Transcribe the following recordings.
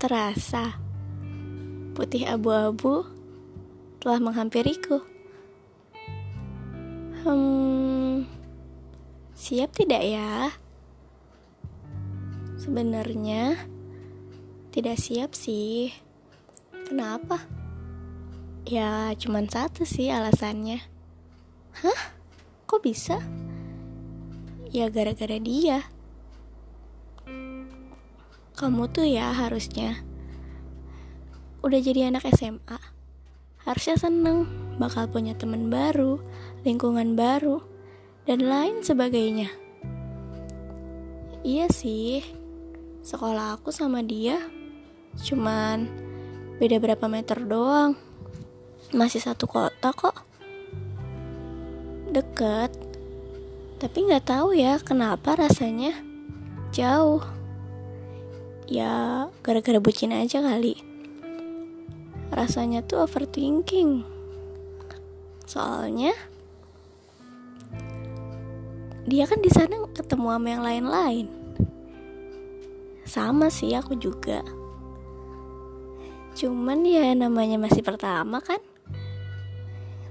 Terasa, putih abu-abu telah menghampiriku. Hmm, siap tidak ya? Sebenarnya tidak siap sih. Kenapa? Ya, cuman satu sih alasannya. Hah? Kok bisa? Ya gara-gara dia. Kamu tuh ya harusnya udah jadi anak SMA. Harusnya seneng bakal punya teman baru, lingkungan baru, dan lain sebagainya. Iya sih, sekolah aku sama dia cuman beda berapa meter doang. Masih satu kota kok. Deket, tapi nggak tahu ya kenapa rasanya jauh ya gara-gara bucin aja kali. Rasanya tuh overthinking. Soalnya dia kan di sana ketemu sama yang lain-lain. Sama sih aku juga. Cuman ya namanya masih pertama kan?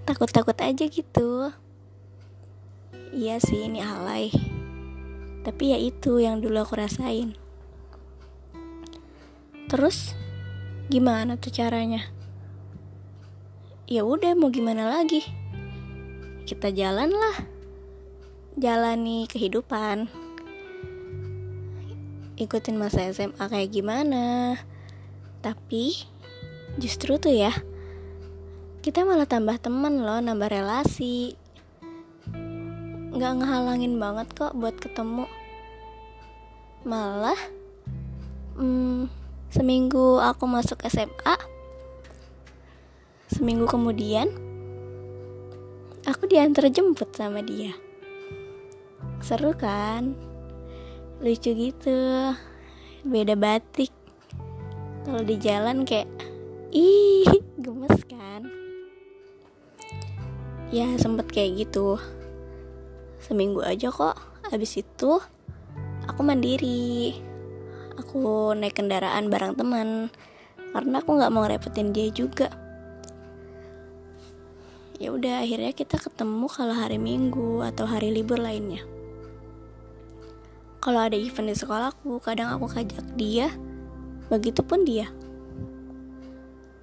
Takut-takut aja gitu. Iya sih ini alay. Tapi ya itu yang dulu aku rasain Terus gimana tuh caranya? Ya udah mau gimana lagi? Kita jalan lah. Jalani kehidupan. Ikutin masa SMA kayak gimana. Tapi justru tuh ya kita malah tambah temen loh, nambah relasi. Gak ngehalangin banget kok buat ketemu. Malah, hmm, Seminggu aku masuk SMA Seminggu kemudian Aku diantar jemput sama dia. Seru kan? Lucu gitu. Beda batik. Kalau di jalan kayak Ih, gemes kan? Ya sempet kayak gitu. Seminggu aja kok. Abis itu Aku mandiri aku naik kendaraan bareng teman. Karena aku nggak mau ngerepotin dia juga. Ya udah akhirnya kita ketemu kalau hari minggu atau hari libur lainnya. Kalau ada event di sekolahku kadang aku kajak dia. Begitupun dia.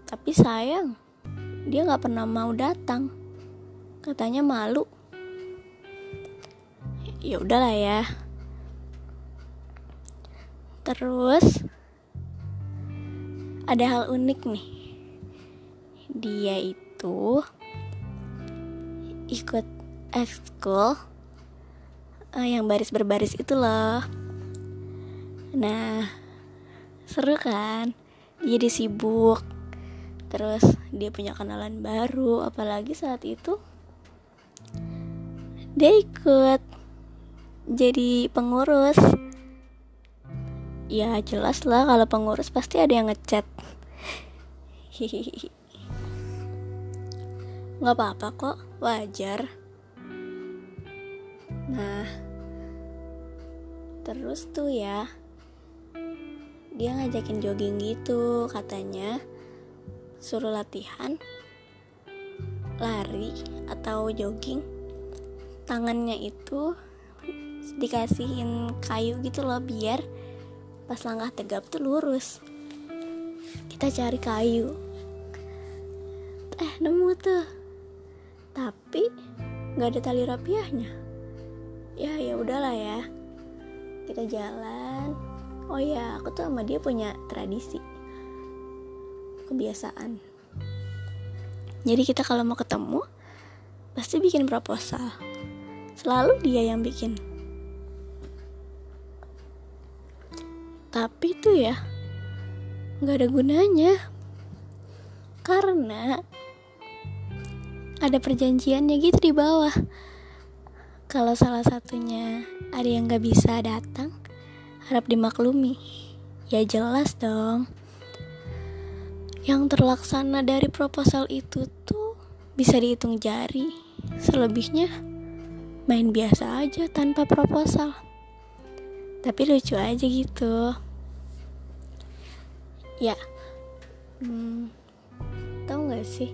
Tapi sayang dia nggak pernah mau datang. Katanya malu. Ya udahlah ya Terus ada hal unik nih. Dia itu ikut ekskul uh, yang baris berbaris itu loh. Nah, seru kan? Jadi sibuk. Terus dia punya kenalan baru, apalagi saat itu dia ikut jadi pengurus ya jelas lah kalau pengurus pasti ada yang ngechat. Nggak apa-apa kok wajar. Nah terus tuh ya dia ngajakin jogging gitu katanya. Suruh latihan lari atau jogging. Tangannya itu dikasihin kayu gitu loh biar pas langkah tegap tuh lurus. Kita cari kayu. Eh nemu tuh. Tapi nggak ada tali rapiahnya. Ya ya udahlah ya. Kita jalan. Oh ya aku tuh sama dia punya tradisi. Kebiasaan. Jadi kita kalau mau ketemu pasti bikin proposal. Selalu dia yang bikin tapi tuh ya nggak ada gunanya. Karena ada perjanjiannya gitu di bawah. Kalau salah satunya ada yang nggak bisa datang harap dimaklumi. Ya jelas dong. Yang terlaksana dari proposal itu tuh bisa dihitung jari. Selebihnya main biasa aja tanpa proposal. Tapi lucu aja gitu ya. Hmm, tahu nggak sih?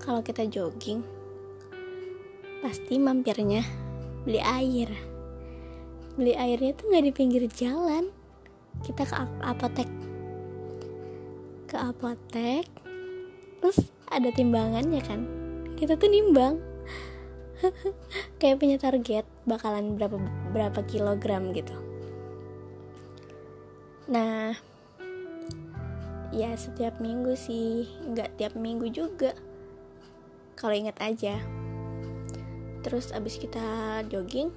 Kalau kita jogging pasti mampirnya beli air. Beli airnya tuh nggak di pinggir jalan. Kita ke apotek. Ke apotek terus ada timbangannya kan? Kita tuh nimbang. Kayak punya target bakalan berapa berapa kilogram gitu. Nah ya setiap minggu sih. Nggak tiap minggu juga. Kalau ingat aja. Terus abis kita jogging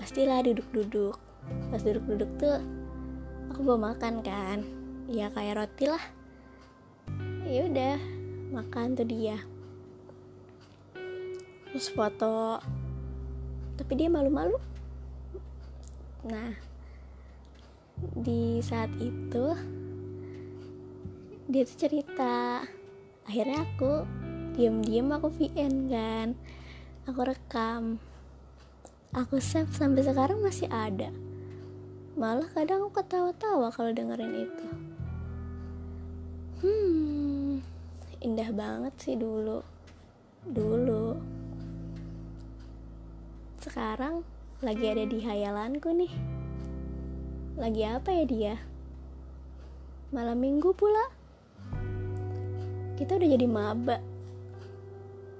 pastilah duduk-duduk. Pas duduk-duduk tuh aku bawa makan kan. Ya kayak roti lah. Ya udah makan tuh dia. Terus foto. Tapi dia malu-malu. Nah di saat itu dia tuh cerita. Akhirnya aku diam-diam aku VN kan. Aku rekam. Aku save sampai sekarang masih ada. Malah kadang aku ketawa-tawa kalau dengerin itu. Hmm indah banget sih dulu. Dulu. Sekarang lagi ada di hayalanku nih. Lagi apa ya dia? Malam minggu pula kita udah jadi maba.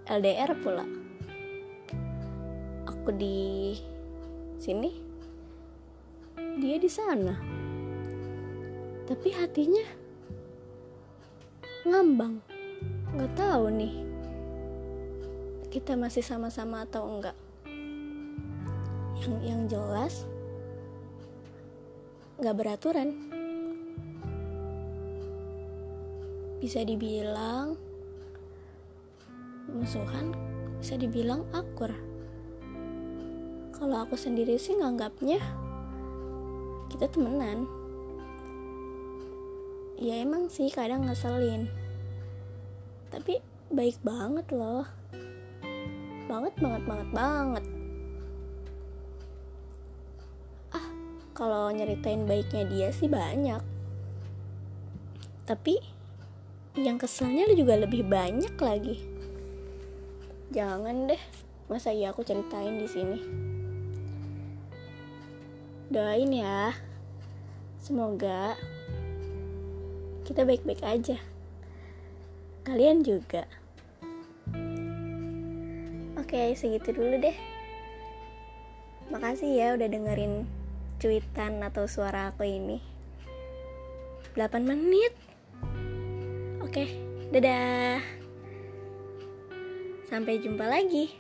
LDR pula. Aku di sini. Dia di sana. Tapi hatinya ngambang. Nggak tahu nih kita masih sama-sama atau enggak. Yang yang jelas nggak beraturan bisa dibilang musuhan bisa dibilang akur. Kalau aku sendiri sih nganggapnya kita temenan. Ya emang sih kadang ngeselin. Tapi baik banget loh. Banget banget banget banget. Ah kalau nyeritain baiknya dia sih banyak. Tapi yang keselnya juga lebih banyak lagi. Jangan deh masa iya aku ceritain di sini? Doain ya. Semoga kita baik-baik aja. Kalian juga. Oke segitu dulu deh. Makasih ya udah dengerin cuitan atau suara aku ini. 8 menit Oke, dadah. Sampai jumpa lagi.